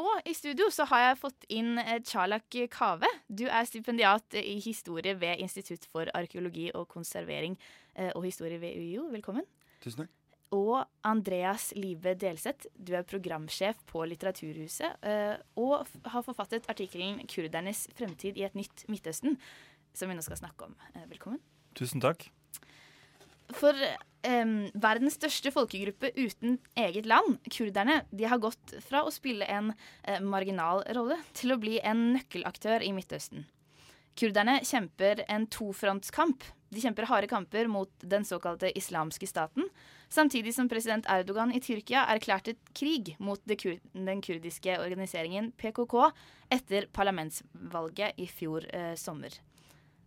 nå i studio så har jeg fått inn eh, Charlak Kave. Du er stipendiat i historie ved Institutt for arkeologi og konservering eh, og historie ved UiO. Velkommen. Tusen takk. Og Andreas Live Delseth, du er programsjef på Litteraturhuset eh, og har forfattet artikkelen 'Kurdernes fremtid i et nytt Midtøsten', som vi nå skal snakke om. Velkommen. Tusen takk. For um, verdens største folkegruppe uten eget land, kurderne, de har gått fra å spille en uh, marginal rolle til å bli en nøkkelaktør i Midtøsten. Kurderne kjemper en tofrontskamp. De kjemper harde kamper mot den såkalte islamske staten, samtidig som president Erdogan i Tyrkia erklærte krig mot kur den kurdiske organiseringen PKK etter parlamentsvalget i fjor uh, sommer.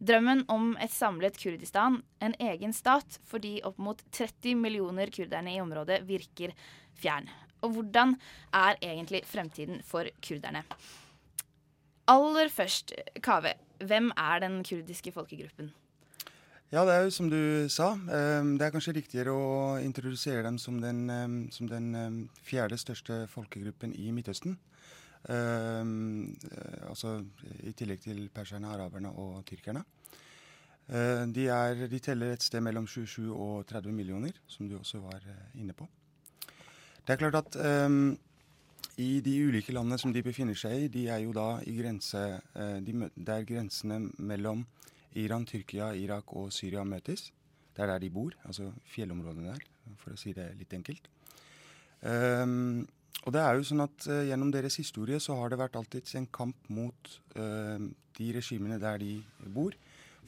Drømmen om et samlet Kurdistan, en egen stat, for de opp mot 30 millioner kurderne i området virker fjern. Og hvordan er egentlig fremtiden for kurderne? Aller først, Kave, hvem er den kurdiske folkegruppen? Ja, det er jo som du sa. Ehm, det er kanskje riktigere å introdusere dem som den, ehm, som den ehm, fjerde største folkegruppen i Midtøsten. Uh, altså I tillegg til perserne, araberne og tyrkerne. Uh, de, er, de, teller et sted mellom 27 og 30 millioner, som du også var uh, inne på. Det er klart at um, i de ulike landene som de befinner seg i, de er jo da i grense de, Der grensene mellom Iran, Tyrkia, Irak og Syria møtes. Det er der de bor, altså fjellområdene der, for å si det litt enkelt. Um, og det er jo sånn at uh, Gjennom deres historie så har det vært alltid en kamp mot uh, de regimene der de bor,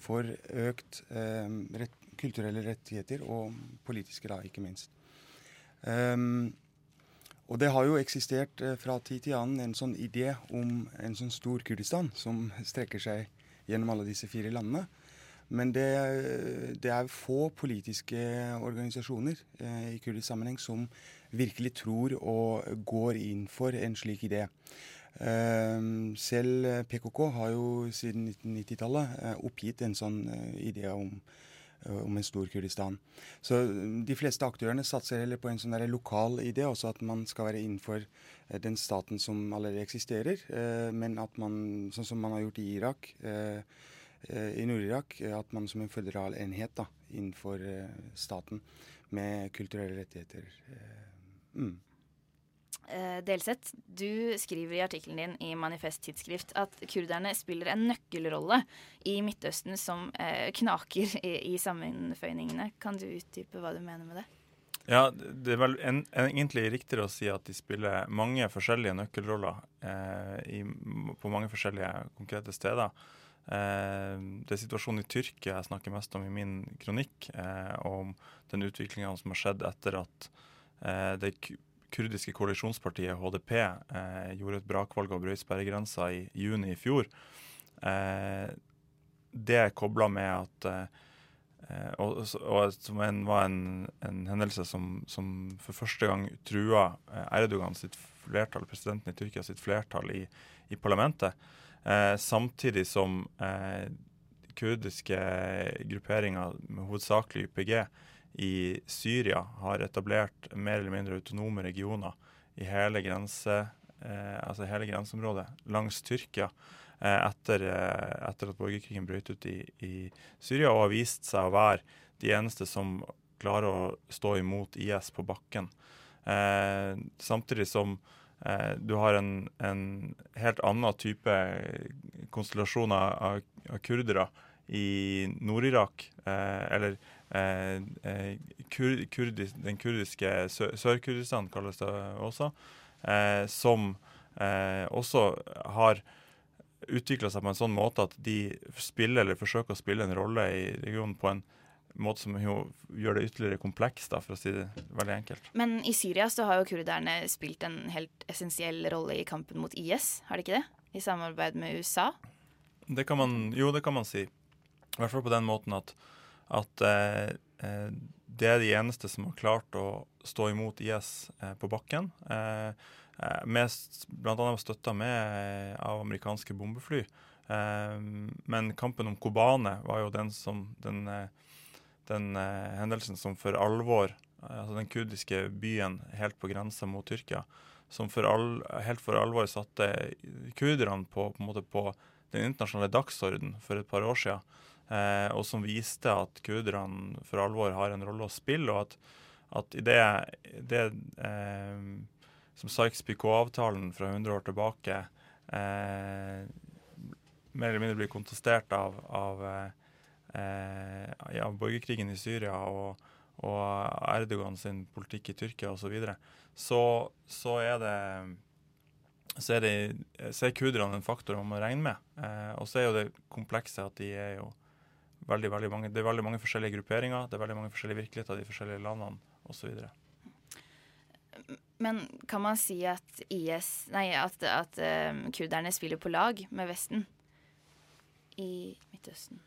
for økt uh, rett, kulturelle rettigheter, og politiske, da, ikke minst. Um, og det har jo eksistert fra tid til annen en sånn idé om en sånn stor Kurdistan som strekker seg gjennom alle disse fire landene. Men det, det er få politiske organisasjoner eh, i kurdisk sammenheng som virkelig tror og går inn for en slik idé. Uh, selv PKK har jo siden 1990-tallet uh, eh, oppgitt en sånn uh, idé om, om, en stor Kurdistan. Så de fleste aktørene satser heller på en sånn lokal idé, også at man skal være innenfor den staten som allerede eksisterer, men at man, sånn som man har gjort i Irak, i Nord-Irak, at man som en føderal enhet da, innenfor staten med kulturelle rettigheter. Mm. Delseth, du skriver i artikkelen din i Manifest Tidsskrift at kurderne spiller en nøkkelrolle i Midtøsten som knaker i, i, sammenføyningene. Kan du utdype hva du mener med det? Ja, Det er vel en, en, egentlig riktigere å si at de spiller mange forskjellige nøkkelroller eh, i, på mange forskjellige konkrete steder. Eh, det er situasjonen i Tyrkia jeg snakker mest om i min kronikk, eh, om den utviklinga som har skjedd etter at Eh, det kurdiske koalisjonspartiet HDP gjorde et brakvalg og brøt sperregrensa i juni i fjor. Det er kobla med at og, og, som en, var en, en hendelse som, som, for første gang trua Erdogan sitt flertall, presidenten i Tyrkia sitt flertall i, i parlamentet. Eh, samtidig som eh, kurdiske grupperinger, hovedsakelig YPG, i Syria har etablert mer eller mindre autonome regioner i hele, grense, eh, altså hele grenseområdet langs Tyrkia eh, etter, eh, etter, at borgerkrigen brøt ut i, i, Syria, og har vist seg å være de eneste som klarer å stå imot IS på bakken. Eh, samtidig som du har en, en, helt annen type konstellasjon av, av kurdere i Nord-Irak, eh, eller Eh, eh, kur, kurdis, den kurdiske Sør-Kurdistan kalles det også, eh, som også har utvikla seg på en sånn måte at de spiller eller forsøker å spille en rolle i regionen på en måte som gjør det ytterligere komplekst, da, for å si det veldig enkelt. Men i Syria så har jo kurderne spilt en helt essensiell rolle i kampen mot IS, har de ikke det? I samarbeid med USA? Det kan man, jo, det kan man si. I hvert fall på den måten at at eh, eh, det er de eneste som har klart å stå imot IS eh, på bakken. Eh, eh mest bl.a. støtta med av amerikanske bombefly. men kampen om Kobane var jo den, som, den, den hendelsen som for alvor altså Den kurdiske byen helt på grensa mot Tyrkia som for all, helt for alvor satte kurderne på, på, på den internasjonale dagsorden for et par år siden. Eh, og som viste at kurderne for alvor har en rolle å spille, og at, at i det, det eh, som Sykes-Picot-avtalen fra 100 år tilbake eh, mer eller mindre blir kontestert av, av, eh, av borgerkrigen i Syria og, og Erdogan sin politikk i Tyrkia osv., så, videre, så så er det så er, det, så er kurderne en faktor man må regne med. Eh, og så er jo det komplekse at de er jo veldig, veldig mange, det er veldig mange forskjellige grupperinger, det er veldig mange forskjellige virkeligheter i de forskjellige landene osv. Men kan man si at IS Nei, at, at um, kurderne spiller på lag med Vesten i Midtøsten?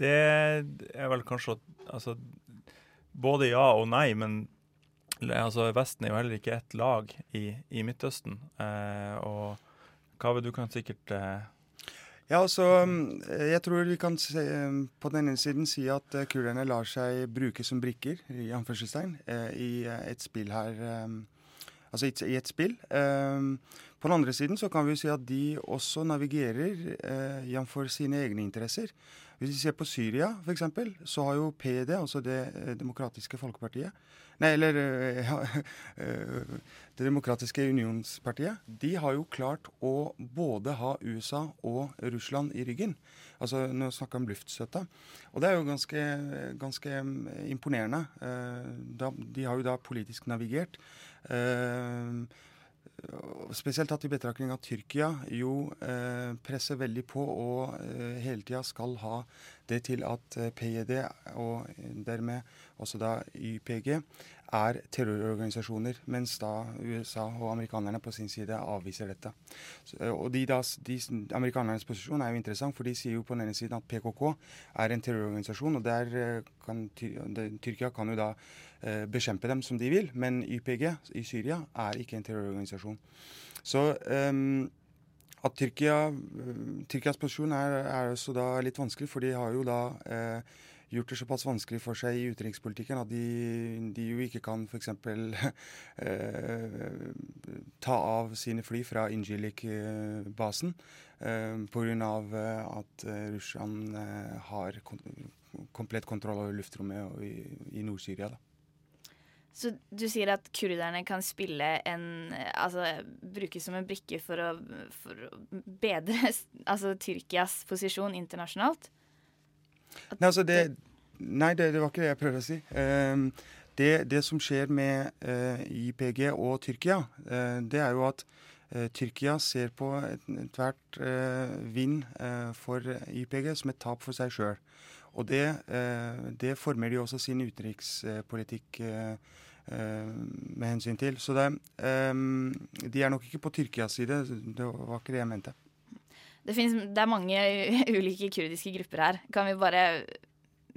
Det er vel kanskje altså, Både ja og nei, men altså, Vesten er jo heller ikke ett lag i, i Midtøsten. Eh, og Kaveh, du kan sikkert eh, ja, altså, Jeg tror vi kan se, på den ene siden si at uh, kurderne lar seg bruke som brikker i anførselstegn, uh, i uh, et spill her um, Altså i, i, et spill. Um, på den andre siden så kan vi si at de også navigerer eh, jf. sine egne interesser. Hvis vi ser på Syria f.eks., så har jo PD, altså Det demokratiske folkepartiet, Nei, eller ja, Det demokratiske unionspartiet. De har jo klart å både ha USA og Russland i ryggen. Altså, Nå snakker jeg om luftstøtte. Og det er jo ganske, ganske imponerende. De har jo da politisk navigert. Spesielt tatt i betraktning at Tyrkia jo eh, presser veldig på og eh, hele tida skal ha det til at PYD PJD og dermed også da YPG er terrororganisasjoner, mens da USA og amerikanerne på sin side avviser dette. Og de, da, de, Amerikanernes posisjon er jo interessant, for de sier jo på den ene siden at PKK er en terrororganisasjon, og der kan Tyrkia kan jo da eh, bekjempe dem som de vil, men YPG i Syria er ikke en terrororganisasjon. Så um, at Tyrkia, Tyrkias posisjon er, er også da litt vanskelig, for de har jo da eh, gjort det såpass vanskelig for seg i utenrikspolitikken at de, de jo ikke kan f.eks. eh, ta av sine fly fra Injilik-basen eh, pga. Eh, at eh, Russland eh, har komplett kontroll over luftrommet i, i Nord-Syria. Så du sier at kurderne kan spille en Altså brukes som en brikke for å, for å bedre altså, Tyrkias posisjon internasjonalt? Nei, altså det, nei det, det, var ikke det jeg prøvde å si. Um, det, det, som skjer med uh, IPG og Tyrkia, uh, det er jo at uh, Tyrkia ser på ethvert uh, vind for IPG som et tap for seg sjøl. Og det, det, former de også sin utenrikspolitikk med hensyn til. Så det, um, de er nok ikke på Tyrkias side. Det var ikke det jeg mente. Det, finnes, det er mange ulike kurdiske grupper her. Kan vi bare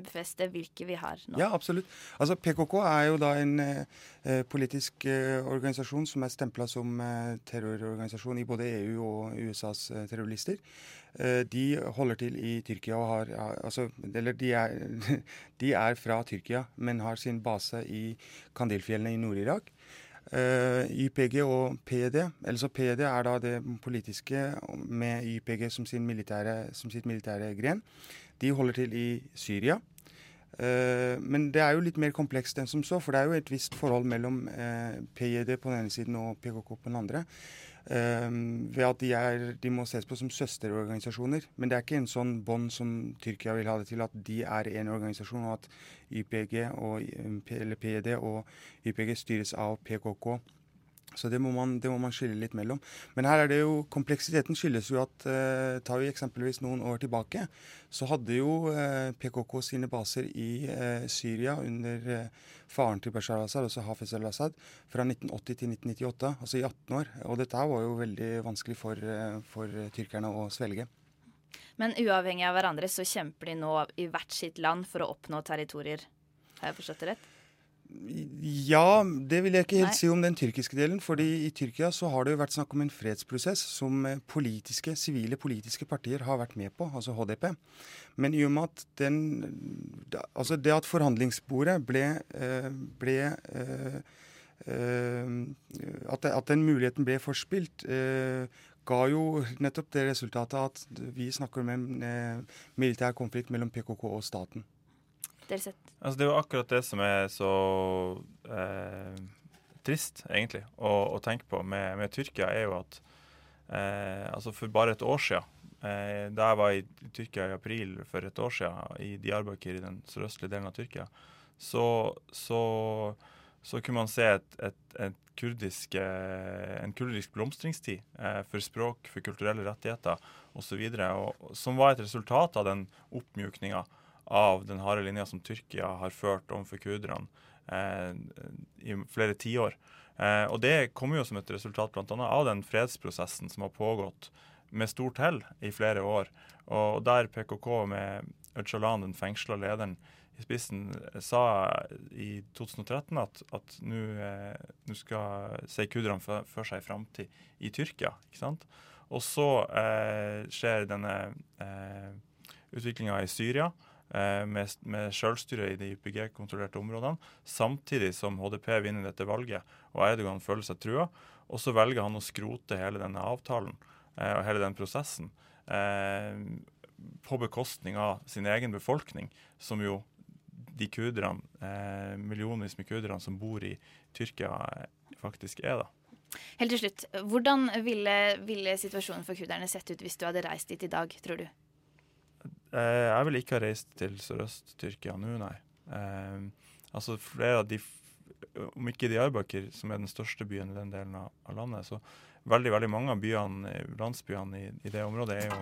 befeste hvilke vi har nå? Ja, absolutt. Altså, PKK er jo da en eh, politisk eh, organisasjon som er stempla som eh, terrororganisasjon i både EU og USAs eh, terrorister. Eh, de holder til i Tyrkia og har altså, Eller de er, de er fra Tyrkia, men har sin base i Kandilfjellene i Nord-Irak. Uh, YPG og PD, altså PD er da det politiske med YPG som, militære, som sitt militære gren. De holder til i Syria. Uh, men det er jo litt mer komplekst enn som så, for det er jo et visst forhold mellom uh, PJD på den ene siden og PKK på den andre. Um, ved at de, er, de, må ses på som søsterorganisasjoner. Men det er ikke en sånn bånd som Tyrkia vil ha det til, at de er en organisasjon, og at YPG og, eller PED og YPG styres av PKK. Så det må, man, det må, man, skille litt mellom. Men her er det jo, kompleksiteten skyldes jo at eh, tar vi eksempelvis noen år tilbake, så hadde jo eh, PKK sine baser i eh, Syria under eh, faren til Bashar al-Assad, altså Hafez al-Assad, fra 1980 til 1998, altså i 18 år. Og dette var jo veldig vanskelig for, eh, for tyrkerne å svelge. Men uavhengig av hverandre så kjemper de nå i hvert sitt land for å oppnå territorier. Har jeg forstått det rett? Ja, det vil jeg ikke helt Nei. si om den tyrkiske delen. fordi i Tyrkia så har det jo vært snakk om en fredsprosess som eh, politiske, sivile politiske partier har vært med på, altså HDP. Men i og med at den Altså det at forhandlingsbordet ble, eh, ble eh, at, at, den muligheten ble forspilt, ga jo nettopp det resultatet at vi snakker om en militær konflikt mellom PKK og staten. Altså, det er jo akkurat det som er så eh, trist, egentlig, å, å tenke på med, med, Tyrkia, er jo at eh, altså for bare et år siden Eh, da jeg var i Tyrkia i april for et år siden, i Diyarbakir, i den sørøstlige delen av Tyrkia, så, så, så kunne man se et, et, et kurdisk, eh, en kurdisk blomstringstid eh, for språk, for kulturelle rettigheter osv., som var et resultat av den oppmjukninga av den harde linja som Tyrkia har ført overfor kurderne eh, i flere tiår. Eh, og det kommer jo som et resultat bl.a. av den fredsprosessen som har pågått med stort hell i flere år. Og der PKK med Öcalan, den fengsla lederen, i spissen sa i 2013 at, nå eh, skal se kurderne for, for seg framtid i Tyrkia. ikke sant? Og så eh, skjer denne eh, utviklinga i Syria. Eh, med, med selvstyre i de YPG-kontrollerte områdene, samtidig som HDP vinner dette valget og Erdogan føler seg trua. Og så velger han å skrote hele denne avtalen. Eh, og hele den prosessen eh, på bekostning av sin egen befolkning, som jo de kurderne, eh, millionvis med kurderne som bor i Tyrkia, faktisk er. da. Helt til slutt, Hvordan ville, ville, situasjonen for kurderne sett ut hvis du hadde reist dit i dag, tror du? Jeg vil ikke ha reist til Sørøst-Tyrkia nå, nei. altså flere av de Om ikke Diyarbakir, som er den største byen i den delen av landet, så veldig veldig mange av byene, landsbyene i, i det området jo,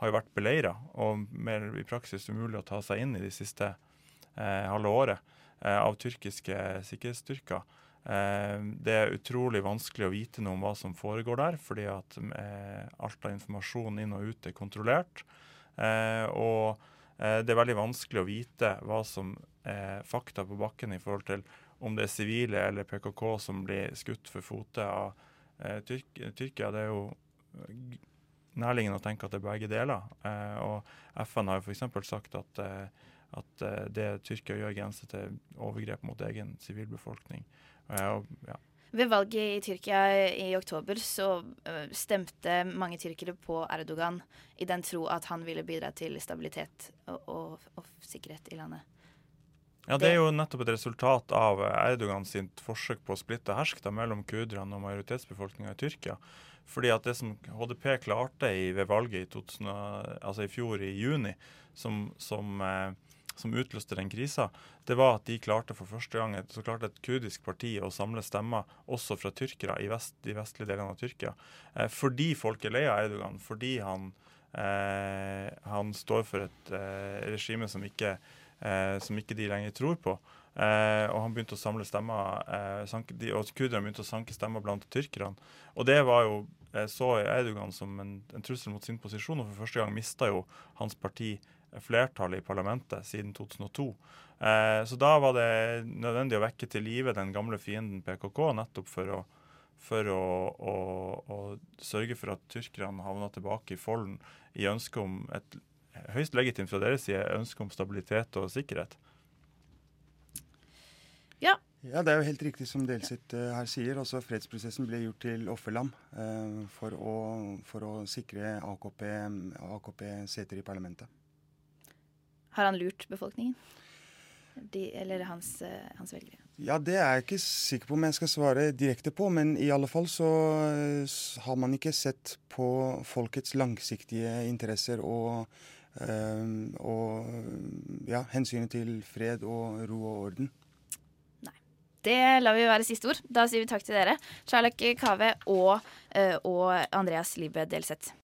har jo vært beleira og mer i praksis umulig å ta seg inn i de siste eh, halve året eh, av tyrkiske sikkerhetsstyrker. Eh, det er utrolig vanskelig å vite noe om hva som foregår der, fordi at eh, alt av informasjon inn og ut er kontrollert. Eh, og eh, det er veldig vanskelig å vite hva som er fakta på bakken i forhold til om det er sivile eller PKK som blir skutt for fote av Eh, Tyrk, Tyrkia det er jo eh, nærliggende å tenke at det er begge deler. Eh, og FN har jo f.eks. sagt at, at det Tyrkia gjør, grenser til overgrep mot egen sivilbefolkning. Og, ja. Ved valget i Tyrkia i oktober så stemte mange tyrkere på Erdogan i den tro at han ville bidra til stabilitet og, og, og sikkerhet i landet. Ja, Det er jo nettopp et resultat av Erdogan sitt forsøk på å splitte hersk mellom kurderne og majoritetsbefolkninga i Tyrkia. Fordi at Det som HDP klarte i, ved valget i, 2000, altså i fjor, i juni, som, som, eh, som, utløste den krisa, det var at de klarte for første gang så klarte et kurdisk parti å samle stemmer også fra tyrkere i vest, de vestlige delene av Tyrkia. Eh, fordi folk er lei av Erdogan, fordi han, eh, han står for et eh, regime som ikke eh, som ikke de lenger tror på. Eh, og han begynte å samle stemmer, eh, sanke, de, og kurderne begynte å sanke stemmer blant tyrkerne. Og det var jo eh, så Erdogan som en, en, trussel mot sin posisjon, og for første gang mista jo hans parti flertallet i parlamentet siden 2002. Eh, så da var det nødvendig å vekke til live den gamle fienden PKK, nettopp for å for å, å, å, sørge for at tyrkerne havna tilbake i folden i ønske om et høyst legitimt fra deres side ønske om stabilitet og sikkerhet. Ja. ja, det er jo helt riktig som Delsit uh, her sier. Også fredsprosessen ble gjort til offerlam uh, for, å, for, å, sikre AKP, AKP seter i parlamentet. Har han lurt befolkningen? De, eller hans, uh, hans velgere? Ja, Det er jeg ikke sikker på om jeg skal svare direkte på, men i alle fall så har man ikke sett på folkets langsiktige interesser og øh, og ja, hensynet til fred og ro og orden. Nei. Det lar vi være siste ord. Da sier vi takk til dere, Charlek Kave og, øh, og Andreas Libe Delseth.